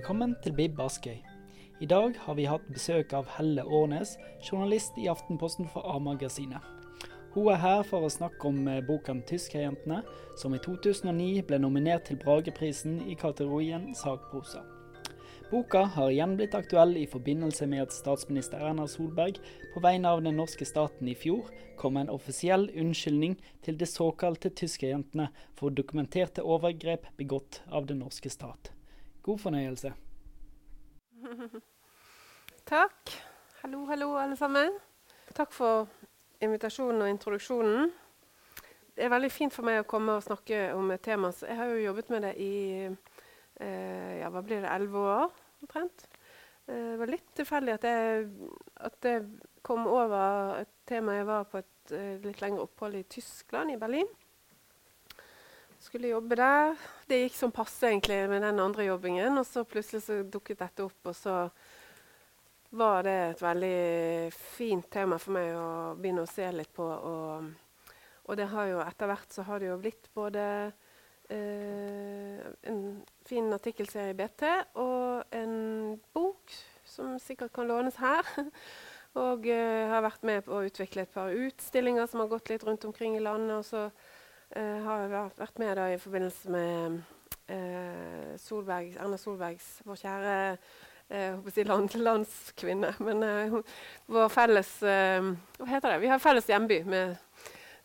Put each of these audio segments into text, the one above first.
Velkommen til Bib Askøy. I dag har vi hatt besøk av Helle Årnes, journalist i Aftenposten for A-magasinet. Hun er her for å snakke om eh, boken 'Tyskerjentene', som i 2009 ble nominert til Brageprisen i kategorien sakprosa. Boka har igjen blitt aktuell i forbindelse med at statsminister Erna Solberg på vegne av den norske staten i fjor kom med en offisiell unnskyldning til de såkalte tyskerjentene for dokumenterte overgrep begått av den norske stat. God fornøyelse. Takk. Hallo, hallo, alle sammen. Takk for invitasjonen og introduksjonen. Det er veldig fint for meg å komme og snakke om et tema. Jeg har jo jobbet med det i eh, ja, hva blir det, elleve år omtrent. Eh, det var litt tilfeldig at, at jeg, kom over et tema jeg var på et uh, litt lengre opphold i Tyskland, i Berlin. Skulle jobbe der. Det gikk som passe egentlig med den andre jobbingen. Og så plutselig så dukket dette opp, og så var det et veldig fint tema for meg å begynne å se litt på. Og, og det har jo etter hvert så har det jo blitt både eh, en fin artikkelserie i BT og en bok som sikkert kan lånes her. og uh, har vært med på å utvikle et par utstillinger som har gått litt rundt omkring i landet. Og så uh, har vært med da, i forbindelse med uh, Solberg, Erna Solbergs, vår kjære uh, land, landskvinne. Men vår felles Hva heter det? Vi har felles hjemby med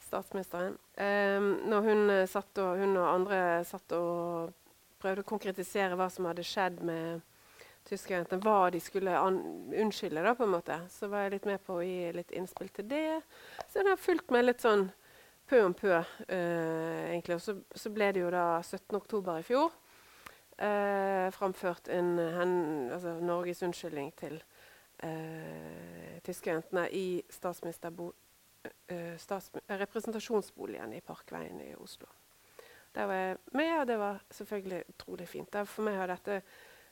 statsministeren. når hun, satt og, hun og andre satt og prøvde å konkretisere hva som hadde skjedd med tyskerne hva de skulle unnskylde. da på en måte. Så var jeg litt med på å gi litt innspill til det. Så jeg har fulgt med litt sånn pø om pø, uh, egentlig. Og så, så, ble det jo da 17.10. i fjor uh, framført en, hen, altså Norges unnskyldning til uh, tyskerjentene i statsministerbo, Statsmi representasjonsboligen i Parkveien i Oslo. Der var jeg med, og det var selvfølgelig utrolig fint. Der for meg har dette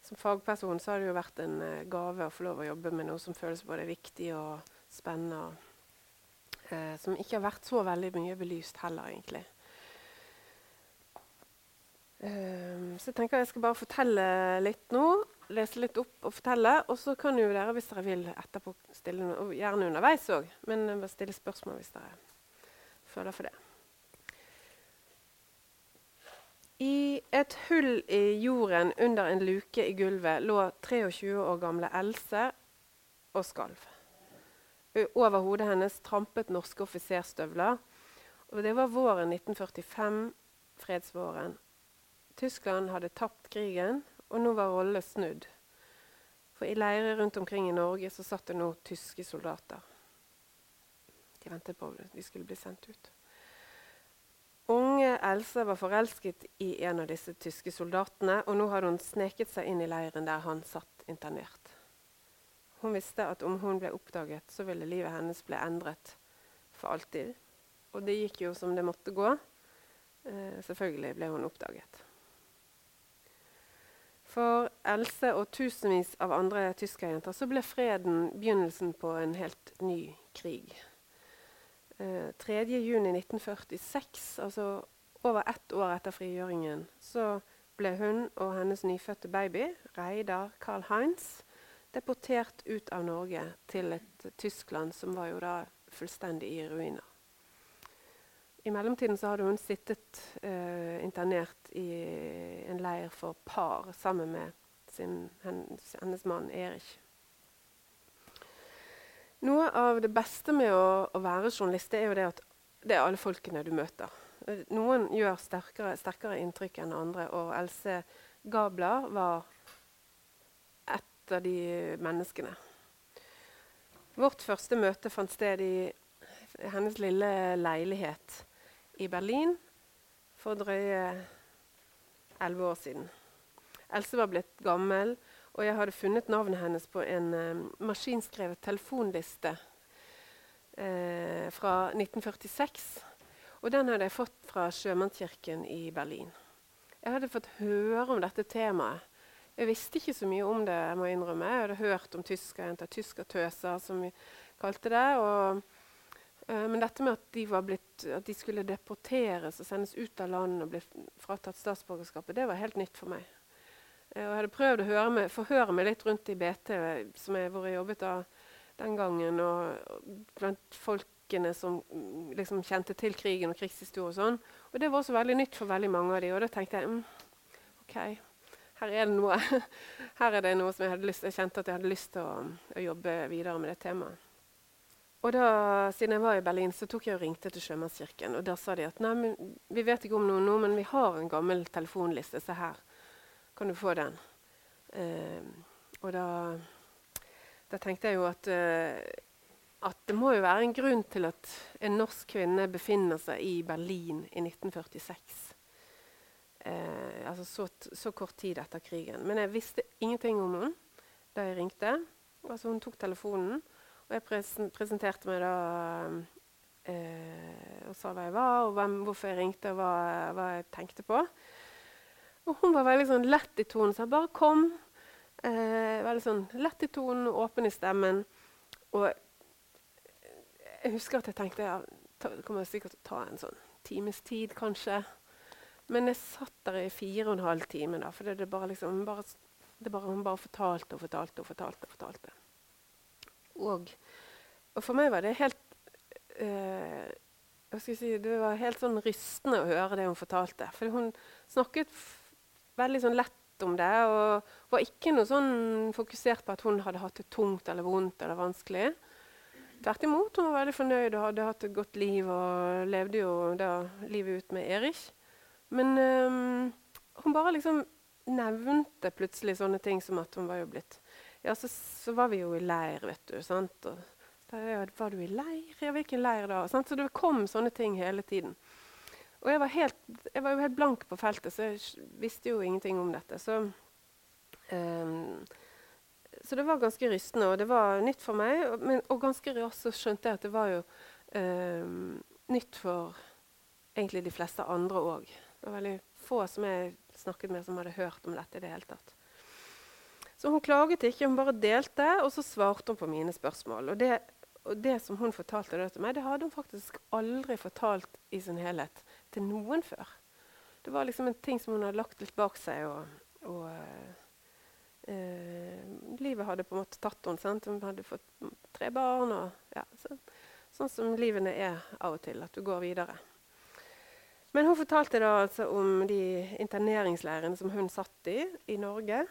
som fagperson så har det jo vært en gave å få lov å jobbe med noe som føles både viktig og spennende. Uh, som ikke har vært så veldig mye belyst heller, egentlig. Um, så jeg tenker jeg skal bare fortelle litt nå. Lese litt opp og fortelle. Og så kan jo dere, hvis dere vil, etterpå stille noe, og gjerne underveis òg, men bare stille spørsmål hvis dere føler for det. I et hull i jorden under en luke i gulvet lå 23 år gamle Else og skalv. Over hodet hennes trampet norske offiserstøvler. Og det var våren 1945, fredsvåren. Tyskland hadde tapt krigen, og nå var rollene snudd. For i leirer rundt omkring i Norge så satt det nå tyske soldater. De ventet på at de skulle bli sendt ut. Unge Else var forelsket i en av disse tyske soldatene, og nå hadde hun sneket seg inn i leiren der han satt internert. Hun visste at om hun ble oppdaget, så ville livet hennes bli endret for alltid. Og det gikk jo som det måtte gå. Eh, selvfølgelig ble hun oppdaget. For Else og tusenvis av andre tyskerjenter så ble freden begynnelsen på en helt ny krig. 3.6.1946, eh, altså over ett år etter frigjøringen, så ble hun og hennes nyfødte baby, Reidar Karl Heinz, deportert ut av Norge til et Tyskland som var jo da fullstendig i ruiner. I mellomtiden så hadde hun sittet uh, internert i en leir for par sammen med sin, hennes, hennes mann Erik. Noe av det beste med å, å være journalist er jo det at det er alle folkene du møter. Noen gjør sterkere, sterkere inntrykk enn andre, og Else Gabler var av de menneskene. Vårt første møte fant sted i hennes lille leilighet i Berlin for drøye elleve år siden. Else var blitt gammel og jeg hadde funnet navnet hennes på en uh, maskinskrevet telefonliste uh, fra 1946. Og den hadde jeg fått fra Sjømannskirken i Berlin. Jeg hadde fått høre om dette temaet. Jeg visste ikke så mye om det. Jeg må innrømme. Jeg hadde hørt om tyskerjenter, tyskertøser, som vi kalte det. Og, uh, men dette med at de, blitt, at de, skulle deporteres og sendes ut av landet og bli fratatt statsborgerskapet, det var helt nytt for meg. Og jeg hadde prøvd å med, forhøre meg litt rundt i BT, som jeg, hvor jeg jobbet da, den gangen. Og, og blant folkene som mm, liksom kjente til krigen og krigshistorie og sånn. Og det var også veldig nytt for veldig mange av de, og da tenkte jeg mm, OK, her er det noe. her er det noe som jeg lyst Jeg kjente at jeg hadde lyst til å, å jobbe videre med det temaet. Og da, siden jeg var i Berlin, så tok jeg og ringte til Sjømannskirken. Og da sa de at nei, men, vi vet ikke om noe nå, men vi har en gammel telefonliste. Se her. Kan du få den? Uh, og da, da, tenkte jeg jo at, uh, at det må jo være en grunn til at en norsk kvinne befinner seg i Berlin i 1946. Eh, altså så, så, kort tid etter krigen. Men jeg visste ingenting om henne da jeg ringte. Altså Hun tok telefonen. Og jeg presen presenterte meg da eh, og sa hva jeg var, og hvem, hvorfor jeg ringte, og hva, hva, jeg tenkte på. Og hun var veldig sånn lett i tonen. Sa 'bare kom'. Eh, veldig sånn lett i tonen, åpen i stemmen. Og jeg husker at jeg tenkte ja, det kommer sikkert til å ta en sånn times tid, kanskje. Men jeg satt der i fire og en halv time, da, for det, det bare liksom, bare, det bare, hun bare fortalte og fortalte og fortalte. og fortalte. Og, og for meg var det helt eh, si, Det var helt sånn rystende å høre det hun fortalte. For hun snakket veldig sånn lett om det, og var ikke noe sånn fokusert på at hun hadde hatt det tungt eller vondt eller vanskelig. Tvert imot, hun var veldig fornøyd og hadde hatt et godt liv og levde jo da livet ut med Erich. Men um, hun bare liksom nevnte plutselig sånne ting som at hun var jo blitt ja, så, så, var vi jo i leir, vet du. sant? Og, var du i leir? Ja, hvilken leir da? Så det kom sånne ting hele tiden. Og jeg var, helt, jeg var jo helt blank på feltet, så jeg visste jo ingenting om dette. Så, um, så det var ganske rystende, og det var nytt for meg. Og, men, og ganske raskt så skjønte jeg at det var jo um, nytt for egentlig de fleste andre òg. Det var veldig få som jeg snakket med, som hadde hørt om dette i det hele tatt. Så hun klaget ikke, hun bare delte, og så svarte hun på mine spørsmål. Og det, og det som hun fortalte til meg, det hadde hun faktisk aldri fortalt i sin helhet til noen før. Det var liksom en ting som hun hadde lagt litt bak seg. og, og eh, livet hadde på en måte tatt henne. Sant? Hun hadde fått tre barn. Og, ja, så, sånn som livene er av og til, at du går videre. Men hun fortalte da altså om de interneringsleirene som hun satt i i Norge.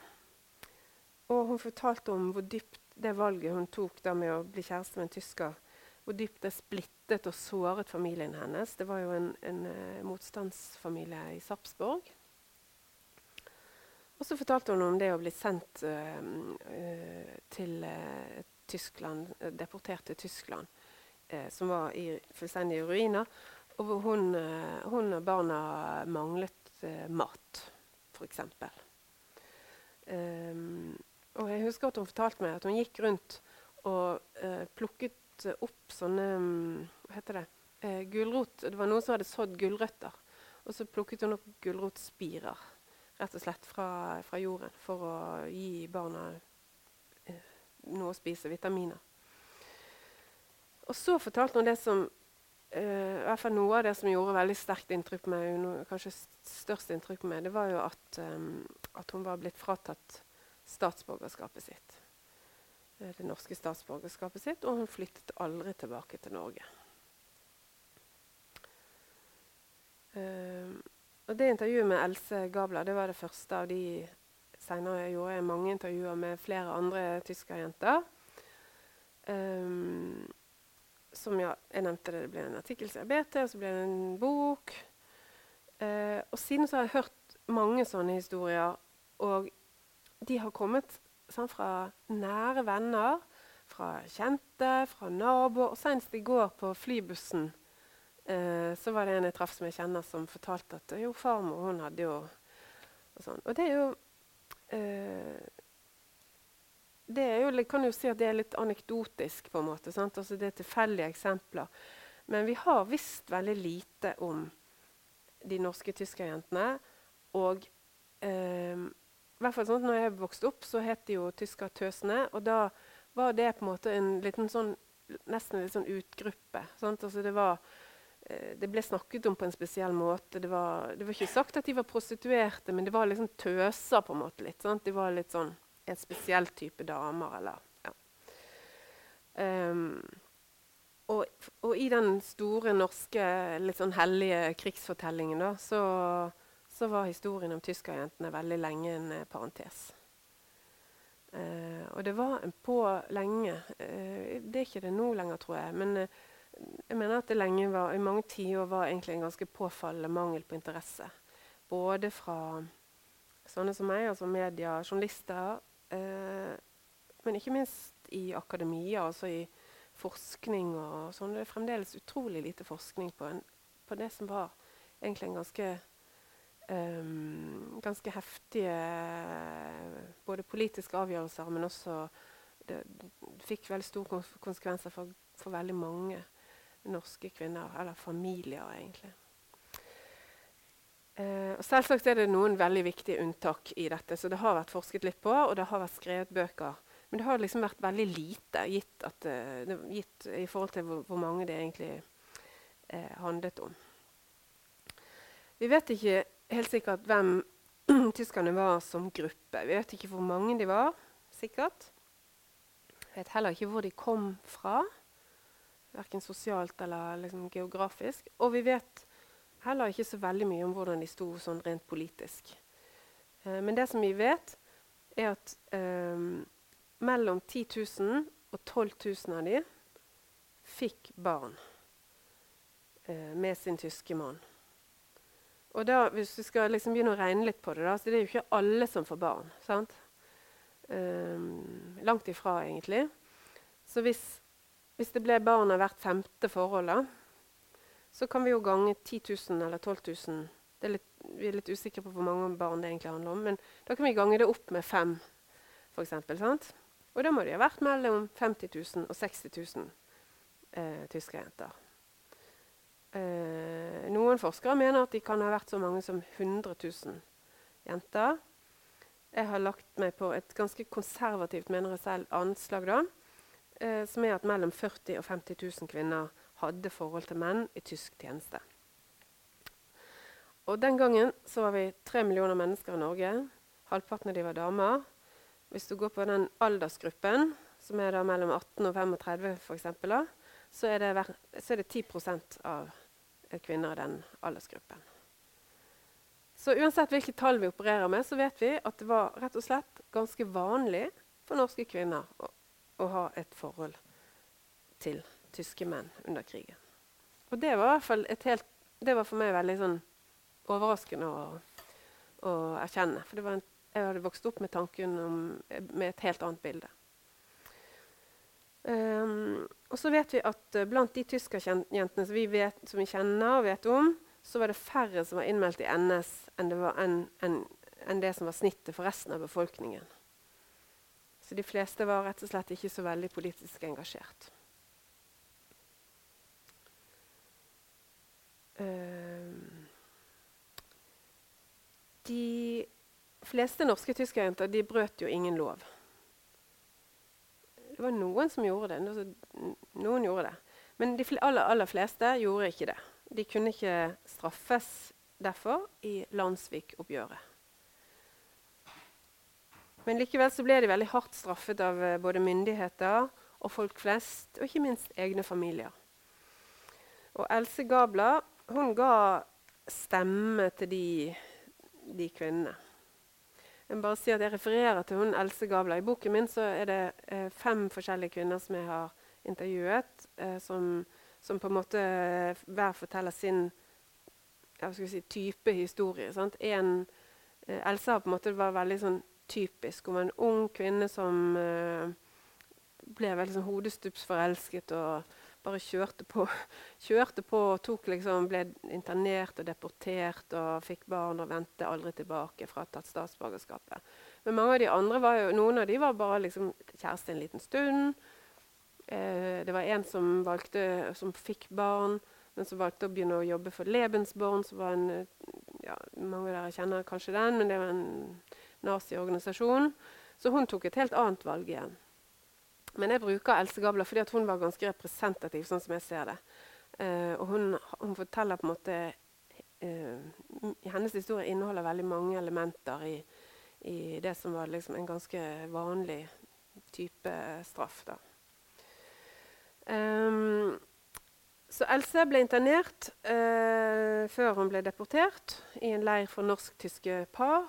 Og hun fortalte om hvor dypt det valget hun tok da med å bli kjæreste med en tysker, hvor dypt det splittet og såret familien hennes. Det var jo en, en uh, motstandsfamilie i Sarpsborg. Og så fortalte hun om det å bli sendt uh, uh, til Tyskland, deportert til Tyskland, som var i fullstendige ruiner. Og hun, hun og barna manglet mat, f.eks. Um, og jeg husker at hun fortalte meg at hun gikk rundt og eh, plukket opp sånne mm, Hva heter det? Eh, gulrot. Det var noen som hadde sådd gulrøtter. Og så plukket hun opp gulrotspirer rett og slett fra, fra, jorden for å gi barna eh, noe å spise, vitaminer. Og så fortalte hun det som i hvert fall Noe av det som gjorde veldig sterkt inntrykk på meg, kanskje størst inntrykk på meg, det var jo at, um, at hun var blitt fratatt statsborgerskapet sitt. Eh, det norske statsborgerskapet sitt, og hun flyttet aldri tilbake til Norge. Uh, og det intervjuet med Else Gabler det var det første av de Senere gjorde jeg mange intervjuer med flere andre tyskerjenter. Um, som ja, jeg nevnte det, ble en artikkel og så ble det en bok. Eh, og siden så har jeg hørt mange sånne historier. Og de har kommet sånn, fra nære venner, fra kjente, fra naboer. Og senest i går på flybussen eh, så var det en jeg traff som jeg kjenner, som fortalte at jo, farmor hun hadde jo Og, sånn. og det er jo eh, det er jo, kan jo si at det er litt anekdotisk, på en måte. Altså det er tilfeldige eksempler. Men vi har visst veldig lite om de norske tyskerjentene. Og eh, hvert fall sånn, når jeg vokste opp, så het de jo Tyskertøsene. Og da var det på en måte en liten sånn nesten en sånn utgruppe. Altså det var eh, det ble snakket om på en spesiell måte. Det var, det var, ikke sagt at de var prostituerte, men det var liksom tøser på en måte litt. Sant? De var litt sånn en spesiell type damer, eller ja. Um, og, og, i den store norske, litt sånn hellige krigsfortellingen, da, så, så var historien om tyskerjentene veldig lenge en eh, parentes. Uh, og det var en på lenge. Uh, det er ikke det nå lenger, tror jeg. Men uh, jeg mener at det lenge var, i mange tiår var egentlig en ganske påfallende mangel på interesse. Både fra sånne som meg, altså media, journalister, men ikke minst i akademia, altså i forskning og sånn. Det er fremdeles utrolig lite forskning på, en, på det som var egentlig en ganske um, ganske heftige både politiske avgjørelser, men også det, det fikk veldig store konsekvenser for, for, veldig mange norske kvinner, eller familier, egentlig. Og Selvsagt er det noen veldig viktige unntak i dette, så det har vært forsket litt på, og det har vært skrevet bøker. Men det har liksom vært veldig lite gitt, at, uh, gitt i forhold til hvor, hvor mange det egentlig eh, handlet om. Vi vet ikke helt sikkert hvem tyskerne var som gruppe. Vi vet ikke hvor mange de var, sikkert. Vi vet heller ikke hvor de kom fra, verken sosialt eller liksom geografisk. Og vi vet heller ikke så veldig mye om hvordan de sto sånn rent politisk. Eh, men det som vi vet, er at eh, mellom 10 000 og 12 000 av de fikk barn eh, med sin tyske mann. Og da, hvis du skal liksom begynne å regne litt på det, da, så det er jo ikke alle som får barn. sant? Um, langt ifra, egentlig. Så hvis, hvis det ble barn av hvert femte forhold, da, så kan vi jo gange 10 000 eller 12 000. Litt, vi er litt usikre på hvor mange barn det egentlig handler om, men da kan vi gange det opp med fem. Eksempel. Og da må de ha vært mellom 50 000 og 60 000 eh, tyske jenter. Eh, noen forskere mener at de kan ha vært så mange som 100 000 jenter. Jeg har lagt meg på et ganske konservativt mener jeg selv, anslag, da, eh, som er at mellom 40 000 og 50 000 kvinner hadde forhold til menn i tysk tjeneste. Og Den gangen så var vi tre millioner mennesker i Norge. Halvparten av de var damer. Hvis du går på den aldersgruppen, som er da mellom 18 og 35 f.eks., så, er det, så er det 10% av kvinner i den aldersgruppen. Så uansett hvilke tall vi opererer med, så vet vi at det var rett og slett ganske vanlig for norske kvinner å, å ha et forhold til tyske menn under krigen. Og det var, helt, det var for meg veldig sånn overraskende å, å erkjenne. For en, jeg hadde vokst opp med tanken om, med et helt annet bilde. Um, og så vet vi at uh, blant de tyskerjentene som, som vi kjenner og vet om, så var det færre som var innmeldt i NS enn det, en, en, enn det som var snittet for resten av befolkningen. Så de fleste var rett og slett ikke så veldig politisk engasjert. De fleste norske tyskerjenter de brøt jo ingen lov. Det var noen som gjorde det. Noen gjorde det. Men de aller, aller fleste gjorde ikke det. De kunne ikke straffes derfor i landssvikoppgjøret. Men likevel så ble de veldig hardt straffet av uh, både myndigheter og folk flest, og ikke minst egne familier. Og Else Gabler hun ga stemme til de, de kvinnene. Jeg bare si at jeg refererer til hun Else Gabler. I boken min er det eh, fem forskjellige kvinner som jeg har intervjuet, eh, som, som, på en måte eh, hver forteller sin si, type historie. En, eh, Else har på en måte var veldig sånn typisk. Hun var en ung kvinne som eh, ble veldig sånn hodestups forelsket. og bare kjørte på, kjørte på og tok liksom, ble internert og deportert og fikk barn og vendte aldri tilbake fratatt statsborgerskapet. Men mange av de andre var jo, noen av de var bare liksom, kjæreste en liten stund. Eh, det var en som, valgte, som fikk barn, men som valgte å begynne å jobbe for Lebensborn. som var en, ja, Mange av dere kjenner kanskje den, men det var en naziorganisasjon. Så hun tok et helt annet valg igjen. Men jeg bruker Else Gabler fordi hun var ganske representativ. sånn som jeg ser det. Uh, og hun, hun, forteller på en måte uh, Hennes historie inneholder veldig mange elementer i, i det som var liksom en ganske vanlig type straff. da. Um, så Else ble internert uh, før hun ble deportert, i en leir for norsk-tyske par.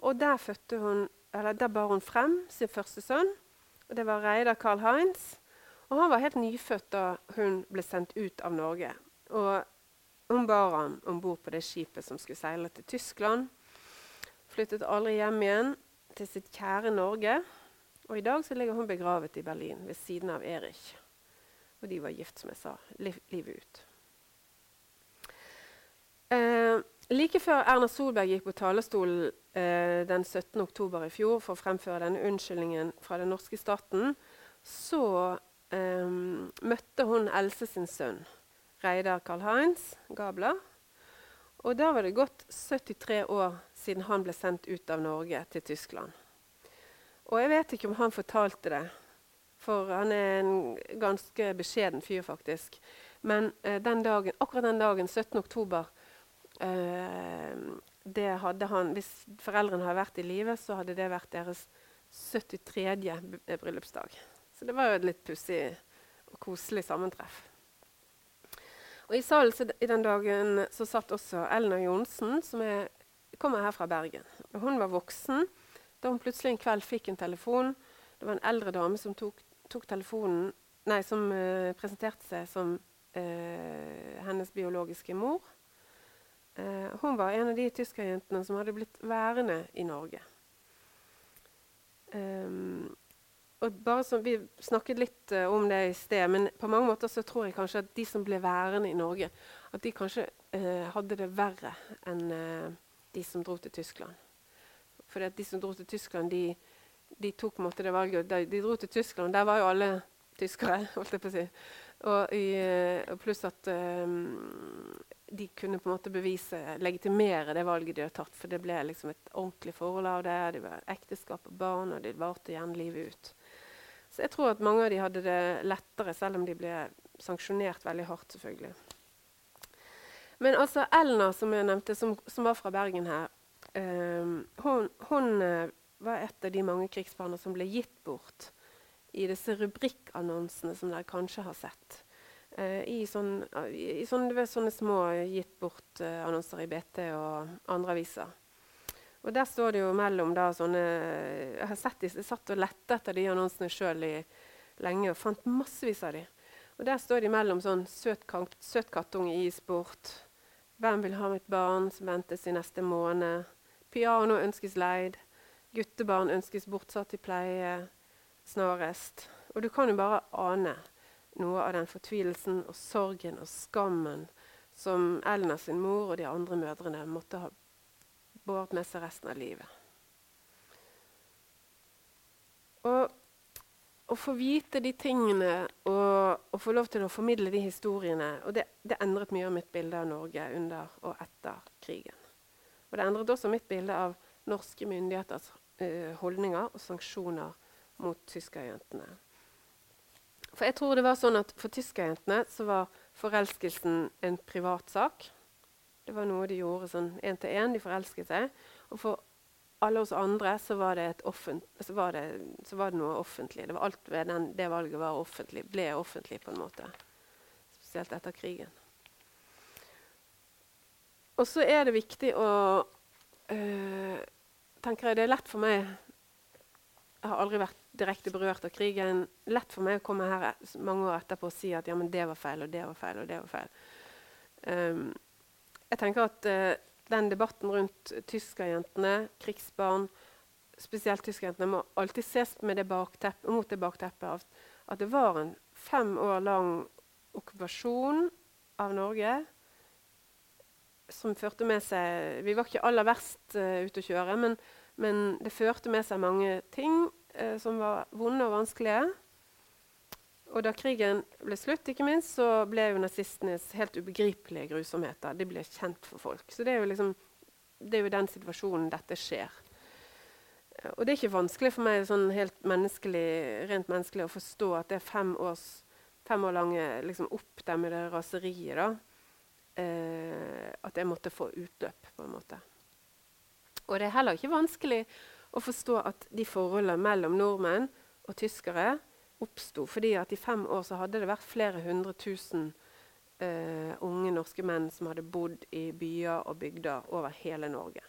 Og der, hun, der bar hun frem sin første sønn. Det var Reidar Carl Heinz. Og han var helt nyfødt da hun ble sendt ut av Norge. Og hun bar han om bord på det skipet som skulle seile til Tyskland. Flyttet aldri hjem igjen til sitt kjære Norge. Og i dag ligger hun begravet i Berlin ved siden av Erich. Og de var gift, som jeg sa, liv, livet ut. Eh, like før Erna Solberg gikk på talerstolen eh, den 17. oktober i fjor for å fremføre denne unnskyldningen fra den norske staten, så eh, møtte hun Else sin sønn, Reidar Karl-Heinz Gabler. Og da var det gått 73 år siden han ble sendt ut av Norge til Tyskland. Og jeg vet ikke om han fortalte det, for han er en ganske beskjeden fyr, faktisk. Men eh, den dagen, akkurat den dagen, 17. oktober, han Hvis foreldrene hadde vært i live, så hadde det vært deres 73. bryllupsdag. Så det var jo et litt pussig og koselig sammentreff. Og I salen i den dagen så satt også Elna Johnsen, som er, kommer her fra Bergen. Og hun var voksen da hun plutselig en kveld fikk en telefon. Det var en eldre dame som tok, tok nei, som uh, presenterte seg som uh, hennes biologiske mor. Uh, hun var en av de tyskerjentene som hadde blitt værende i Norge. Um, og bare som Vi snakket litt uh, om det i sted, men på mange måter så tror jeg kanskje at de som ble værende i Norge, at de kanskje uh, hadde det verre enn uh, de som dro til Tyskland. For de som dro til Tyskland, de, de, tok på en måte det valget. De, de, dro til Tyskland, der var jo alle tyskere, holdt jeg på å si. Og, i, pluss at de kunne på en måte bevise, legitimere det valget de hadde tatt. For det ble liksom et ordentlig forhold av det. Det var ekteskap og barn, og det varte igjen livet ut. Så jeg tror at mange av de hadde det lettere, selv om de ble sanksjonert veldig hardt. selvfølgelig. Men altså Elna, som jeg nevnte, som, som var fra Bergen her, eh, hun, hun uh, var et av de mange krigsbarna som ble gitt bort i disse rubrikkannonsene som dere kanskje har sett. Uh, I, sånn, uh, i sånne, sånne, små gitt bort-annonser i BT og andre aviser. Og der står det jo mellom da sånne Jeg har sett de, jeg satt og lette etter de annonsene sjøl lenge og fant massevis av de. Og der står de mellom sånn søt, søt kattunge i sport. Hvem vil ha mitt barn som ventes i neste måned? Piano ønskes leid. Guttebarn ønskes bortsatt i pleie snarest. Og du kan jo bare ane noe av den fortvilelsen og sorgen og skammen som Elna sin mor og de andre mødrene måtte ha båret med seg resten av livet. Og å få vite de tingene og, og, få lov til å formidle de historiene og det, det, endret mye av mitt bilde av Norge under og etter krigen. Og det endret også mitt bilde av norske myndigheters uh, holdninger og sanksjoner mot tyskerjentene. For jeg tror det var sånn at For tyskerjentene så var forelskelsen en privatsak. Det var noe de gjorde sånn én til én. De forelsket seg. Og for alle oss andre så var så var det, så var det noe offentlig. Det var alt ved den, det valget var offentlig, ble offentlig på en måte. Spesielt etter krigen. Og så er det viktig å øh, tenker jeg, Det er lett for meg Jeg har aldri vært direkte berørt av krigen. Lett for meg å komme her mange år etterpå og si at ja, men det var feil, og det var feil, og det var feil. Um, jeg tenker at uh, den debatten rundt tyskerjentene, krigsbarn, spesielt tyskerjentene, må alltid ses det baktepp, mot det bakteppet av at det var en fem år lang okkupasjon av Norge som førte med seg Vi var ikke aller verst uh, ute å kjøre, men, men, det førte med seg mange ting uh, som var vonde og vanskelige. Og da krigen ble slutt, ikke minst, så ble jo nazistenes helt ubegripelige grusomheter de ble kjent for folk. Så det er jo liksom, det er jo den situasjonen dette skjer. Og det er ikke vanskelig for meg sånn helt menneskelig, rent menneskelig å forstå at det er fem års fem år lange liksom, oppdemmede raseriet, da, eh, at jeg måtte få utløp, på en måte. Og det er heller ikke vanskelig å forstå at de forholdene mellom nordmenn og tyskere oppsto fordi at i fem år så hadde det vært flere hundre tusen uh, unge norske menn som hadde bodd i byer og bygder over hele Norge.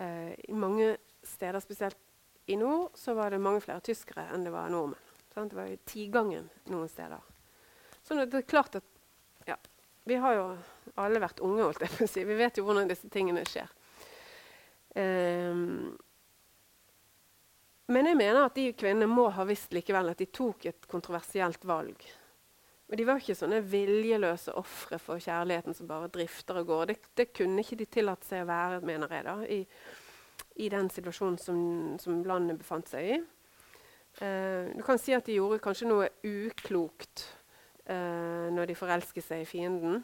Uh, I mange steder, spesielt i nord, så var det mange flere tyskere enn det var nordmenn. Sant? Det var jo tigangen noen steder. Så det er klart at ja, Vi har jo alle vært unge, holdt jeg på å si. Vi vet jo hvordan disse tingene skjer. Um, men jeg mener at de kvinnene må ha visst likevel at de tok et kontroversielt valg. Og De var ikke sånne viljeløse ofre for kjærligheten som bare drifter og går. Det, det kunne ikke de tillatt seg å være, mener jeg, da, i, i den situasjonen som, som, landet befant seg i. Eh, du kan si at de gjorde kanskje noe uklokt eh, når de forelsket seg i fienden.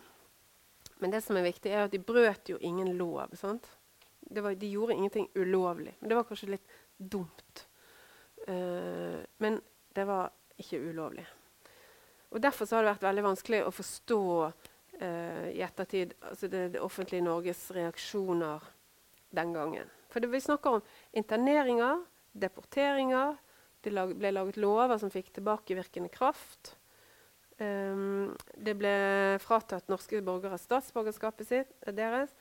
Men det som er viktig, er at de brøt jo ingen lov. sant? Var, de gjorde ingenting ulovlig. Men det var kanskje litt dumt. Uh, men det var ikke ulovlig. Og Derfor har det vært veldig vanskelig å forstå uh, i ettertid altså det, det, offentlige Norges reaksjoner den gangen. For det, vi snakker om interneringer, deporteringer. Det lag, ble laget lover som fikk tilbakevirkende kraft. Um, det ble fratatt norske borgere statsborgerskapet sitt, deres.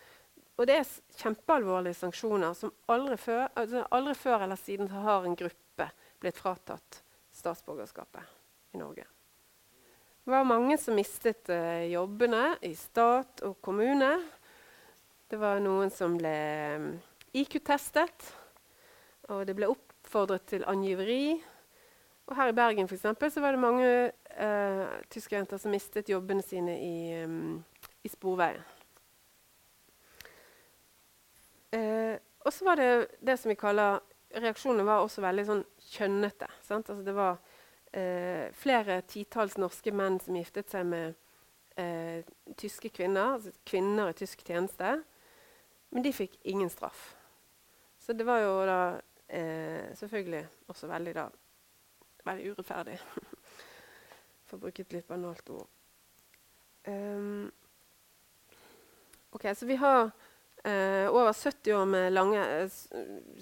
Og det er kjempealvorlige sanksjoner som aldri før, altså aldri før eller siden har en gruppe blitt fratatt statsborgerskapet i Norge. Det var mange som mistet uh, jobbene i stat og kommune. Det var noen som ble um, IQ-testet, og det ble oppfordret til angiveri. Og her i Bergen for eksempel, så var det mange uh, tyske jenter som mistet jobbene sine i, um, i Sporveien. Eh, og så var det det som vi kaller Reaksjonene var også veldig sånn kjønnete. Altså det var eh, flere titalls norske menn som giftet seg med eh, tyske kvinner, altså kvinner i tysk tjeneste. Men de fikk ingen straff. Så det var jo da eh, selvfølgelig også veldig, da, veldig urettferdig. For å bruke et litt banalt ord. Um, ok, så vi har eh, over 70 år med, lange,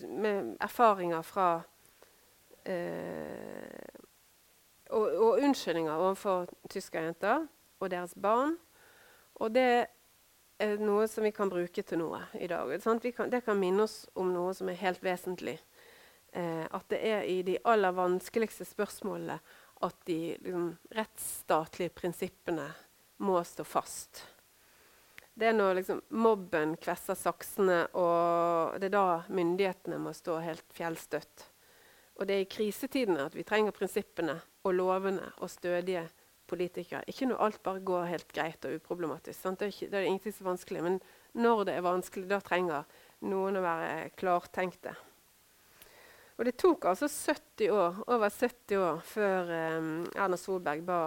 med erfaringer fra eh, og, og, unnskyldninger overfor tyskerjenter og deres barn. Og det er noe som vi kan bruke til noe i dag. Kan, det kan minne oss om noe som er helt vesentlig. Eh, at det er i de aller vanskeligste spørsmålene at de liksom, rettsstatlige prinsippene må stå fast det er når liksom, mobben kvesser saksene, og det er da myndighetene må stå helt fjellstøtt. Og det er i krisetidene at vi trenger prinsippene og lovene og stødige politikere. Ikke når alt bare går helt greit og uproblematisk. Sant? Det er, ikke, det er ingenting så vanskelig. Men når det er vanskelig, da trenger noen å være klartenkte. Og det tok altså 70 år, over 70 år før um, Erna Solberg ba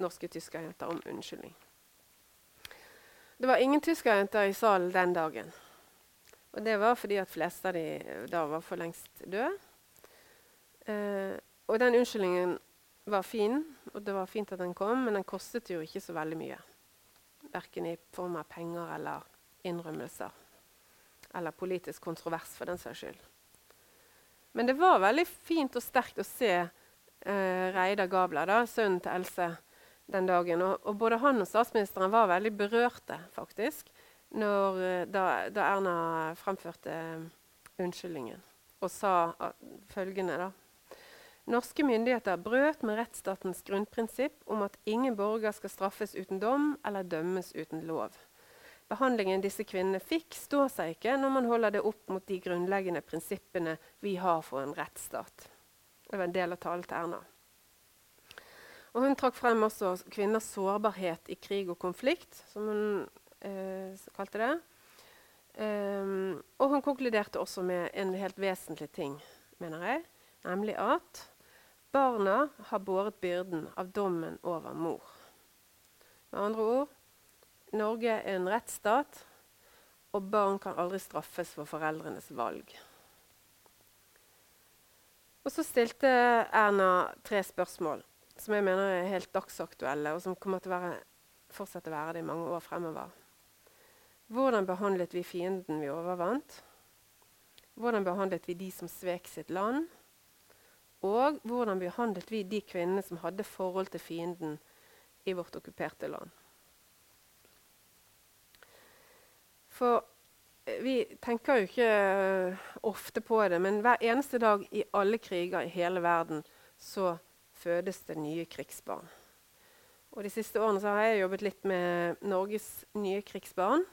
norske tyskerjenter om unnskyldning. Det var ingen tyskerjenter i salen den dagen. Og det var fordi at fleste av de da var for lengst døde. Eh, og den unnskyldningen var fin, og det var fint at den kom, men den kostet jo ikke så veldig mye. Verken i form av penger eller innrømmelser. Eller politisk kontrovers, for den saks skyld. Men det var veldig fint og sterkt å se eh, Reidar Gabler, da, sønnen til Else, den dagen. Og, og, både han og statsministeren var veldig berørte, faktisk, når, eh, da, da, Erna fremførte uh, unnskyldningen og sa at, følgende, da. Norske myndigheter brøt med rettsstatens grunnprinsipp om at ingen borger skal straffes uten dom eller dømmes uten lov. Behandlingen disse kvinnene fikk, står seg ikke når man holder det opp mot de grunnleggende prinsippene vi har for en rettsstat. Det var en del av talen til Erna. Og hun trakk frem også kvinners sårbarhet i krig og konflikt, som hun eh, kalte det. Um, og hun konkluderte også med en helt vesentlig ting, mener jeg, nemlig at barna har båret byrden av dommen over mor. Med andre ord Norge er en rettsstat, og barn kan aldri straffes for foreldrenes valg. Og så stilte Erna tre spørsmål som jeg mener er helt dagsaktuelle, og som kommer til å fortsette å være det i mange år fremover. Hvordan behandlet vi fienden vi overvant? Hvordan behandlet vi de som svek sitt land? Og hvordan behandlet vi de kvinnene som hadde forhold til fienden i vårt okkuperte land? For eh, vi tenker jo ikke eh, ofte på det, men hver eneste dag i alle kriger i hele verden så fødes det nye krigsbarn. Og De siste årene har jeg jobbet litt med Norges nye krigsbarn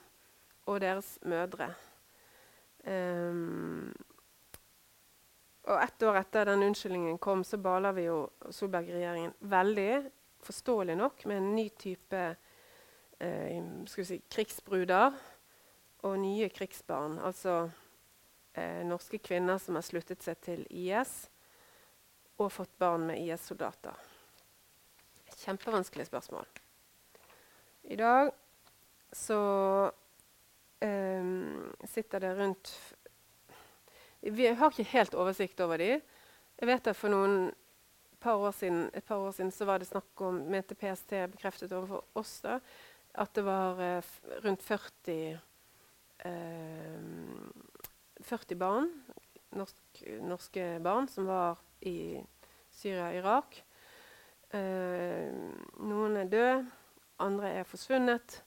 og deres mødre. Um, og ett år etter den unnskyldningen kom, så baler vi jo Solberg-regjeringen veldig, forståelig nok, med en ny type eh, si, krigsbruder og nye krigsbarn. Altså eh, norske kvinner som har sluttet seg til IS og fått barn med IS-soldater. Kjempevanskelig spørsmål. I dag så eh, sitter det rundt vi har ikke helt oversikt over de. Jeg vet at For noen par år siden, et par år siden så var det snakk om, mente PST bekreftet overfor oss da, at det var eh, rundt 40, eh, 40 barn, norsk, norske barn, som var i Syria og Irak. Eh, noen er døde, andre er forsvunnet,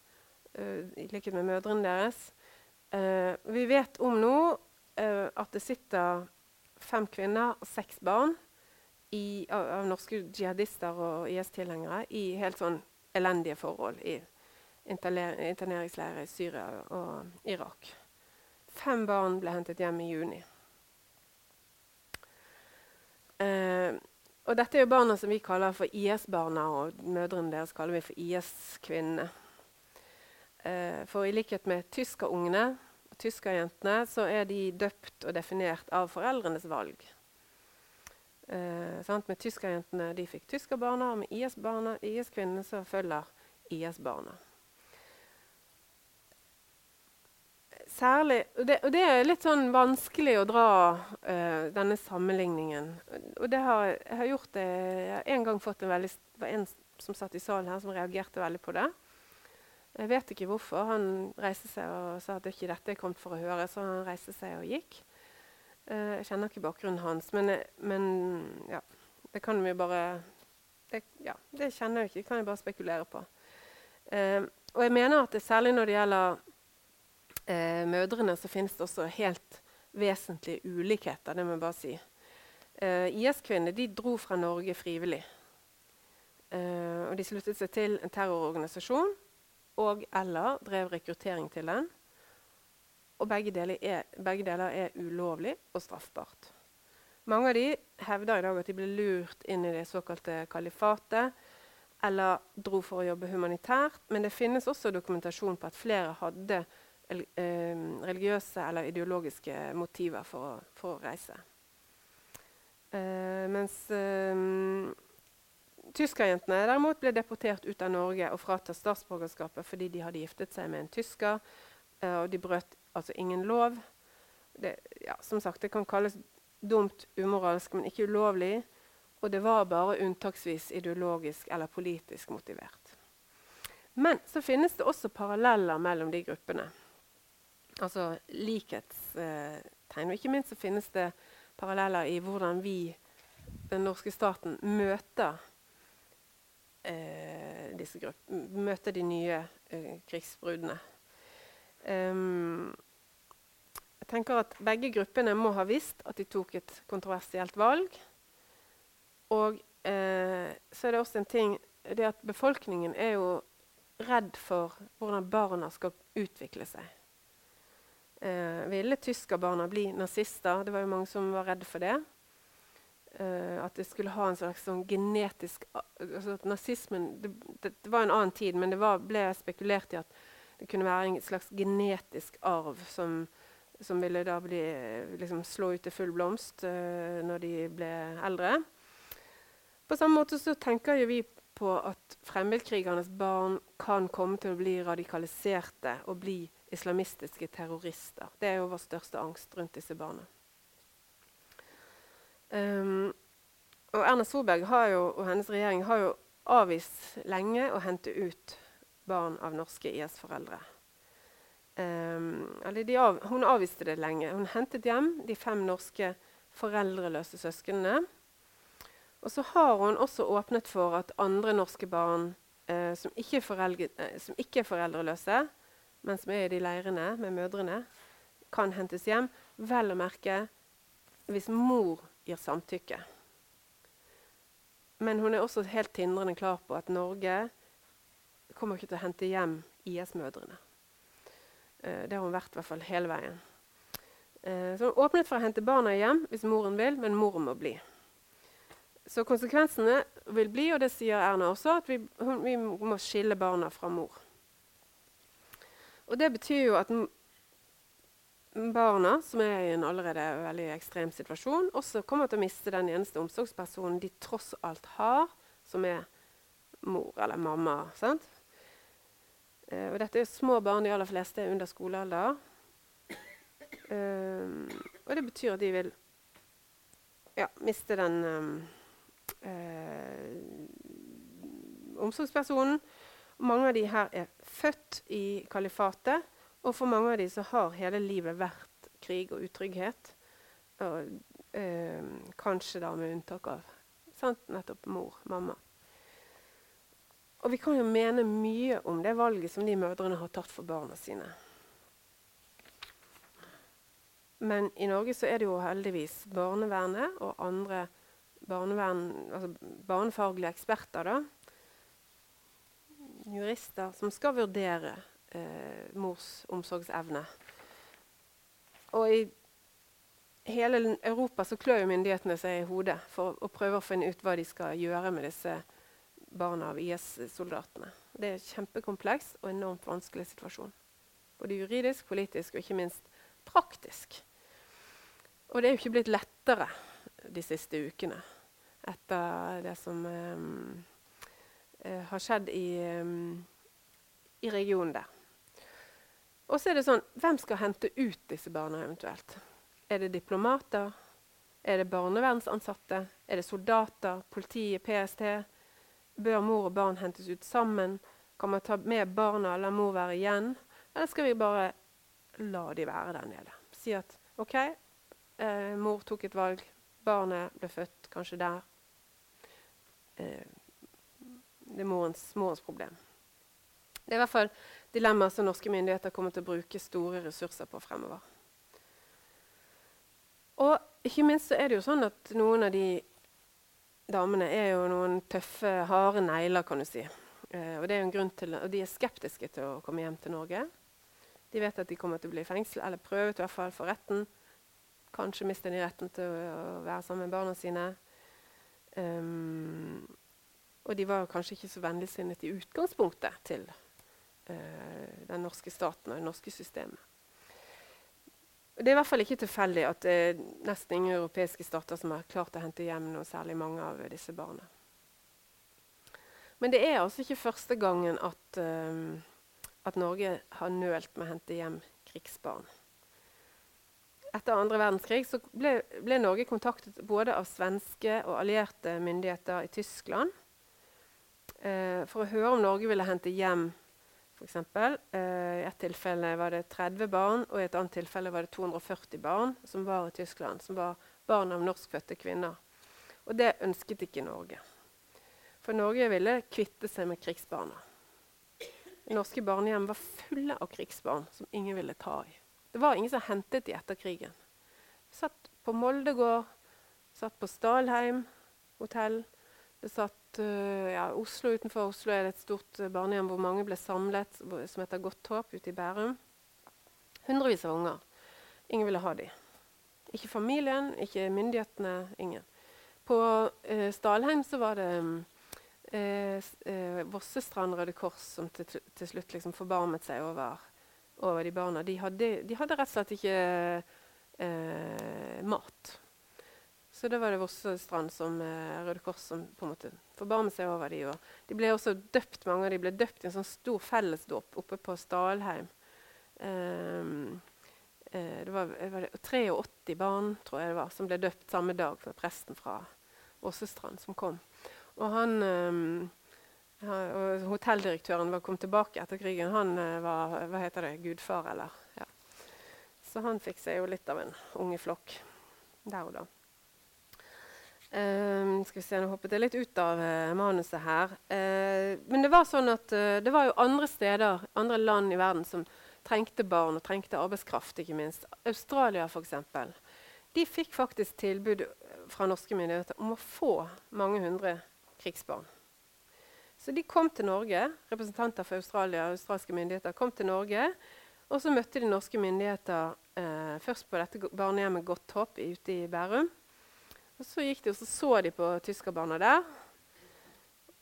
eh, i likhet med mødrene deres. Eh, vi vet om nå uh, at det sitter fem kvinner og seks barn i, av, av, norske jihadister og IS-tilhengere i helt sånn elendige forhold i interneringsleirer i Syria og Irak. Fem barn ble hentet hjem i juni. Uh, og dette er jo barna som vi kaller for IS-barna, og mødrene deres kaller vi for IS-kvinnene. Eh, for i likhet med tyskerungene tyskerjentene, så er de døpt og definert av foreldrenes valg. Eh, med tyskerjentene de fikk tyskerbarna, og med IS-kvinnene IS-kvinnene så følger IS-barna. Særlig, og det, og det, er litt sånn vanskelig å dra uh, denne sammenligningen. Og det har, jeg har gjort det, jeg har en gang fått en veldig, Det var en som satt i salen her, som reagerte veldig på det. Jeg vet ikke hvorfor. Han reiste seg og sa at det ikke dette er kommet for å høre, så han reiste seg og gikk. Uh, jeg kjenner ikke bakgrunnen hans, men, eh, men ja, det kan vi bare det, ja, det kjenner jeg ikke, det kan jeg bare spekulere på. Uh, og jeg mener at det, særlig når det gjelder uh, mødrene, så finnes det også helt vesentlige ulikheter. Det må jeg bare si. IS-kvinner dro fra Norge frivillig. og de sluttet seg til en terrororganisasjon og eller drev rekruttering til den. Og begge deler, er, begge deler er ulovlig og straffbart. Mange av de hevder i dag at de ble lurt inn i det såkalte kalifatet eller dro for å jobbe humanitært. Men det finnes også dokumentasjon på at flere hadde eh, religiøse eller ideologiske motiver for å, for å reise. Uh, mens uh, Tyskerjentene derimot ble deportert ut av Norge og fratatt statsborgerskapet fordi de hadde giftet seg med en tysker. Uh, og de brøt altså ingen lov. Det, ja, som sagt, det kan kalles dumt, umoralsk, men ikke ulovlig. Og det var bare unntaksvis ideologisk eller politisk motivert. Men så finnes det også paralleller mellom de gruppene. Altså likhetstegn. og ikke minst så finnes det paralleller i hvordan vi, den norske staten, møter eh, disse gruppene, Møter de nye eh, krigsbruddene. Um, jeg tenker at Begge gruppene må ha visst at de tok et kontroversielt valg. Og eh, så er det også en ting det at befolkningen er jo redd for hvordan barna skal utvikle seg. Eh, ville tyskerbarna bli nazister? Det var jo mange som var redd for det. Eh, at det skulle ha en slags sånn genetisk altså at Nazismen det, det, det, var en annen tid, men det var, ble spekulert i at det kunne være en slags genetisk arv som, som ville da bli, liksom, slå ut til full blomst eh, når de ble eldre. På samme måte så tenker vi på at fremmedkrigernes barn kan komme til å bli radikaliserte og bli islamistiske terrorister. Det er jo vår største angst rundt disse barna. Um, og Erna Solberg jo, og hennes regjering har jo avvist lenge å hente ut barn av norske IS-foreldre. Um, av, hun avviste det lenge. Hun hentet hjem de fem norske foreldreløse søsknene. Og så har hun også åpnet for at andre norske barn eh, som, ikke eh, som, ikke er foreldreløse, men som er i de leirene med mødrene, kan hentes hjem. Vel å merke hvis mor gir samtykke. Men hun er også helt tindrende klar på at Norge kommer ikke til å hente hjem IS-mødrene. Eh, det har hun vært i hvert fall hele veien. Eh, så hun åpnet for å hente barna hjem hvis moren vil, men moren må bli. Så konsekvensene vil bli, og det sier Erna også, at vi, vi må skille barna fra mor. Og det betyr jo at barna, som er i en allerede veldig ekstrem situasjon, også kommer til å miste den eneste omsorgspersonen de tross alt har, som er mor eller mamma. Sant? Eh, og dette er små barn, de aller fleste er under skolealder. Um, og det betyr at de vil ja, miste den um, eh, omsorgspersonen. Mange av de her er født i kalifatet, og for mange av de så har hele livet vært krig og utrygghet. Og, eh, kanskje da med unntak av sant? nettopp mor, mamma. Og vi kan jo mene mye om det valget som de mødrene har tatt for barna sine. Men i Norge så er det jo heldigvis barnevernet og andre barnevern, altså barnefaglige eksperter, da, jurister, som skal vurdere eh, mors omsorgsevne. Og i hele Europa så klør myndighetene seg i hodet for å prøve å finne ut hva de skal gjøre med disse barna av IS-soldatene. Det er en kjempekompleks og enormt vanskelig situasjon. Både juridisk, politisk og ikke minst praktisk. Og det er jo ikke blitt lettere de siste ukene etter det som um, har skjedd i, um, i regionen der. Og så er det sånn Hvem skal hente ut disse barna eventuelt? Er det diplomater? Er det barnevernsansatte? Er det soldater? Politiet? PST? Bør mor og barn hentes ut sammen? Kan man ta med barna eller mor være igjen? Eller skal vi bare la de være der nede? Si at OK, eh, mor tok et valg. Barnet ble født kanskje der. Eh, det er morens, morens, problem. Det er i hvert fall dilemmaer som norske myndigheter kommer til å bruke store ressurser på fremover. Og ikke minst så er det jo sånn at noen av de damene er jo noen tøffe, harde negler, kan du si. Eh, og, til, og de er skeptiske til å komme hjem til Norge. De vet at de kommer til å bli i fengsel, eller prøvet i hvert fall for retten. Kanskje mister de retten til å være sammen med barna sine. Um, og de var kanskje ikke så vennligsinnet i utgangspunktet til eh, den norske staten og det norske systemet. Det er i hvert fall ikke tilfeldig at det er nesten ingen europeiske stater som har klart å hente hjem noe særlig mange av disse barna. Men det er altså ikke første gangen at, um, at Norge har nølt med å hente hjem krigsbarn etter andre verdenskrig ble, ble, Norge kontaktet både av svenske og allierte myndigheter i Tyskland eh, for å høre om Norge ville hente hjem f.eks. Eh, I et tilfelle var det 30 barn, og i et annet tilfelle var det 240 barn som var i Tyskland, som var barn av norskfødte kvinner. Og det ønsket ikke Norge. For Norge ville kvitte seg med krigsbarna. Norske barnehjem var fulle av krigsbarn som ingen ville ta i. Det var ingen som hentet de etter krigen. Satt på Molde gård, satt på Stalheim hotell. Det satt uh, ja, Oslo Utenfor Oslo er det et stort uh, barnehjem hvor mange ble samlet, som heter Godt håp, ute i Bærum. Hundrevis av unger. Ingen ville ha dem. Ikke familien, ikke myndighetene. Ingen. På uh, Stalheim så var det um, Vossestrand Røde Kors som til, til slutt liksom forbarmet seg over over de barna. De hadde, de hadde rett og slett ikke eh, mat. Så det var det Vossestrand som eh, Røde Kors som på en måte forbarmet seg over de. De ble også døpt, mange av de ble døpt i en sånn stor fellesdåp oppe på Stalheim. Um, eh, det var, var det 83 barn tror jeg det var, som ble døpt samme dag. Presten fra Åsestrand, som kom. Og han um, og hotelldirektøren kom tilbake etter krigen. Han var hva heter det, gudfar, eller ja. Så han fikk seg jo litt av en unge flokk der og da. Um, skal vi se, Nå hoppet jeg litt ut av uh, manuset her. Uh, men det var sånn at uh, det var jo andre steder, andre land i verden som trengte barn og trengte arbeidskraft. ikke minst. Australia f.eks. De fikk faktisk tilbud fra norske myndigheter om å få mange hundre krigsbarn. Så de kom til Norge, representanter for Australia og australske myndigheter kom til Norge. Og så møtte de norske myndigheter først på dette barnehjemmet Godt Håp ute i Bærum. Og så gikk de og så, så de på tyskerbarna der.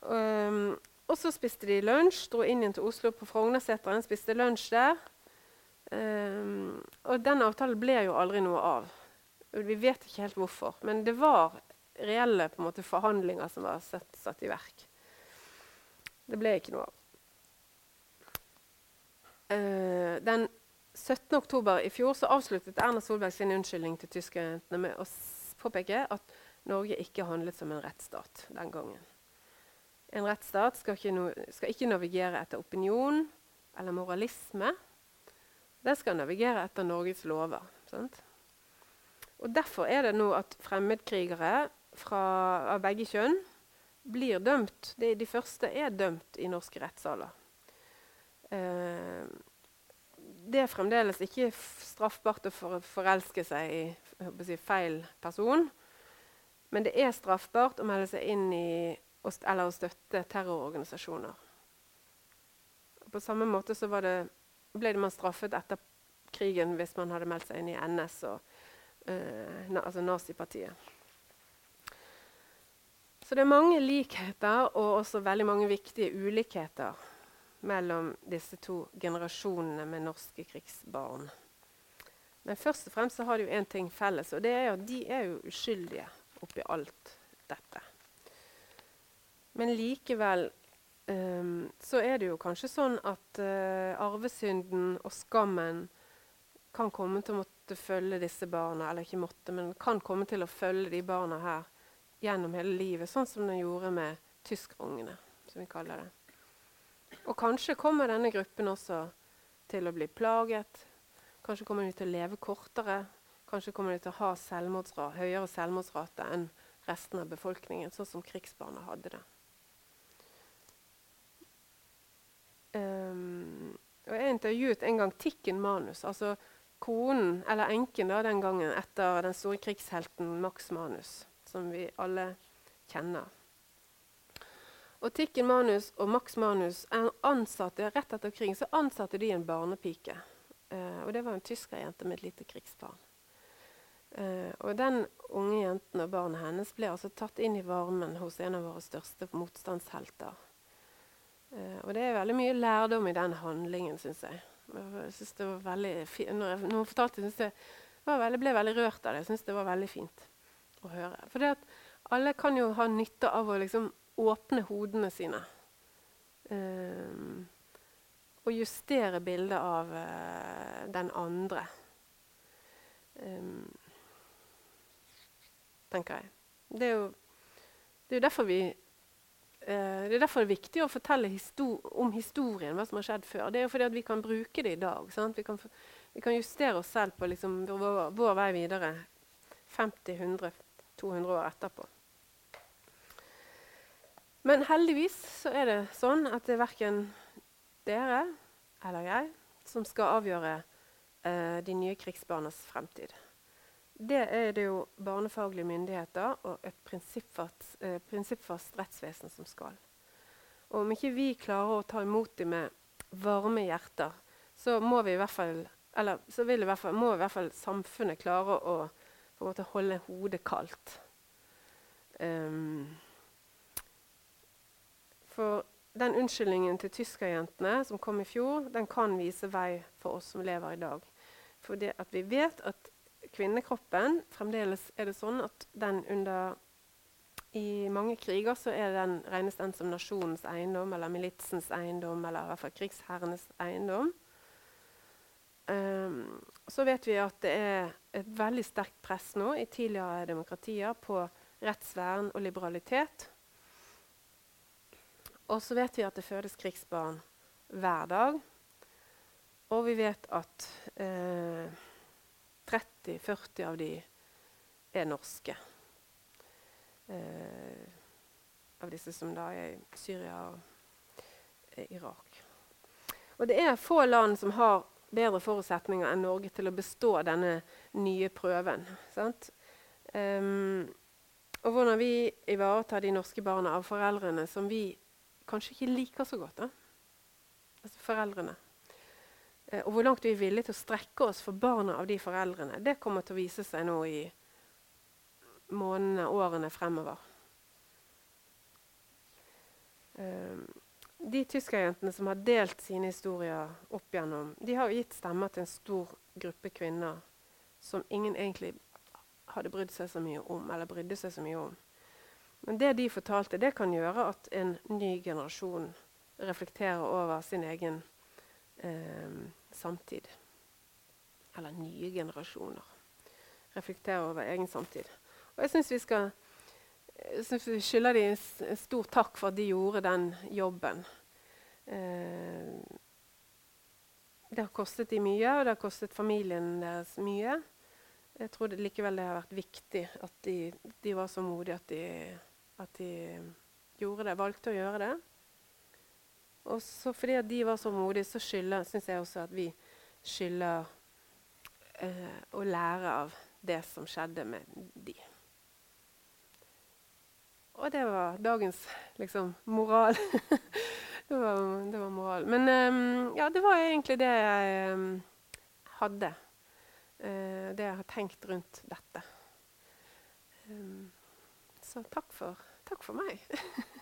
Um, og så spiste de lunsj, dro inn igjen til Oslo på Frognerseteren, spiste lunsj der. Um, og den avtalen ble jo aldri noe av. Vi vet ikke helt hvorfor. Men det var reelle måte, forhandlinger som var satt, satt, i verk. Det ble ikke noe av. Uh, den 17. oktober i fjor avsluttet Erna Solberg sin unnskyldning til tyskerjentene med å påpeke at Norge ikke handlet som en rettsstat den gangen. En rettsstat skal ikke, no skal ikke navigere etter opinion eller moralisme. Den skal navigere etter Norges lover. Sant? Og Derfor er det nå at fremmedkrigere fra, av begge kjønn blir dømt. De, de første er dømt i norske rettssaler. Eh, det er fremdeles ikke straffbart å forelske seg i si, feil person. Men det er straffbart å melde seg inn i eller å støtte terrororganisasjoner. På samme måte det, ble man straffet etter krigen hvis man hadde meldt seg inn i NS, og, uh, na, altså nazipartiet. Så det er mange likheter og også veldig mange viktige ulikheter mellom disse to generasjonene med norske krigsbarn. Men først og fremst har de jo én ting felles, og det er at de er jo uskyldige oppi alt dette. Men likevel um, så er det jo kanskje sånn at uh, arvesynden og skammen kan komme til å måtte følge disse barna, eller ikke måtte, men kan komme til å følge de barna her gjennom hele livet, sånn som den gjorde med tyskerungene, som vi kaller det. Og kanskje kommer denne gruppen også til å bli plaget. Kanskje kommer de til å leve kortere. Kanskje kommer de til å ha selvmordsra høyere selvmordsrate enn resten av befolkningen, sånn som krigsbarna hadde det. Um, jeg intervjuet en gang Tikken Manus, altså konen, eller enken da, den gangen, etter den store krigshelten Max Manus, som vi alle kjenner. Og Tikken Manus og Max Manus ansatte rett etter krigen så ansatte de en barnepike. Eh, og det var en tyskerjente med et lite krigsbarn. Eh, og den unge jenten og barnet hennes ble altså tatt inn i varmen hos en av våre største motstandshelter. Eh, og det er veldig mye lærdom i den handlingen, syns jeg. jeg synes det var veldig når, jeg, når hun fortalte synes jeg veldig, ble veldig rørt av det. Jeg syns det var veldig fint å høre. For alle kan jo ha nytte av å liksom åpne hodene sine. Um, og justere bildet av uh, den andre. Um, tenker jeg. Det er jo, det er derfor vi det er derfor det er viktig å fortelle histor om historien, hva som har skjedd før. Det er jo fordi vi kan bruke det i dag. Vi kan, vi, kan, justere oss selv på liksom vår, vår vei videre 50, 100, 200 år etterpå. Men heldigvis så er det sånn at det er verken dere eller jeg som skal avgjøre eh, de nye krigsbarnas fremtid. Det er det jo barnefaglige myndigheter og et prinsippfast, eh, prinsippfast rettsvesen som skal. Og om ikke vi klarer å ta imot dem med varme hjerter, så må vi i hvert fall eller i hvert fall, må i hvert fall samfunnet klare å måte holde hodet kaldt. Um, den unnskyldningen til tyskerjentene som kom i fjor, den kan vise vei for oss som lever i dag. For det at vi vet at kvinnekroppen fremdeles er det sånn at den under I mange kriger så er den, regnes den som nasjonens eiendom, eller militsens eiendom, eller i hvert fall krigsherrenes eiendom. Um, så vet vi at det er et veldig sterkt press nå i tidligere demokratier på rettsvern og liberalitet. Og så vet vi at det fødes krigsbarn hver dag. Og vi vet at eh, 30-40 av de er norske. Eh, av disse som da er i Syria og Irak. Og det er få land som har bedre forutsetninger enn Norge til å bestå denne nye prøven. Um, og hvordan vi ivaretar de norske barna av foreldrene som vi kanskje ikke liker så godt. Da. Altså foreldrene. Eh, og hvor langt vi er villige til å strekke oss for barna av de foreldrene, det kommer til å vise seg nå i månedene, årene fremover. Eh, de tyskerjentene som har delt sine historier opp igjennom, de har gitt stemmer til en stor gruppe kvinner som ingen egentlig hadde brydd seg så mye om, eller brydde seg så mye om. Men det de fortalte, det kan gjøre at en ny generasjon reflekterer over sin egen eh, samtid. Eller nye generasjoner reflekterer over egen samtid. Og jeg syns vi skal jeg synes vi skylder dem en stor takk for at de gjorde den jobben. Eh, det har kostet dem mye, og det har kostet familien deres mye. Jeg tror det likevel det har vært viktig at de, de var så modige at de, at de, gjorde det, valgte å gjøre det. Og så fordi at de var så modige, så syns jeg også at vi skylder eh, å lære av det som skjedde med de. Og det var dagens liksom, moral. det, var, det, var, moral. Men um, ja, det var egentlig det jeg um, hadde. Uh, det jeg har tenkt rundt dette. Um, så takk for, takk for meg.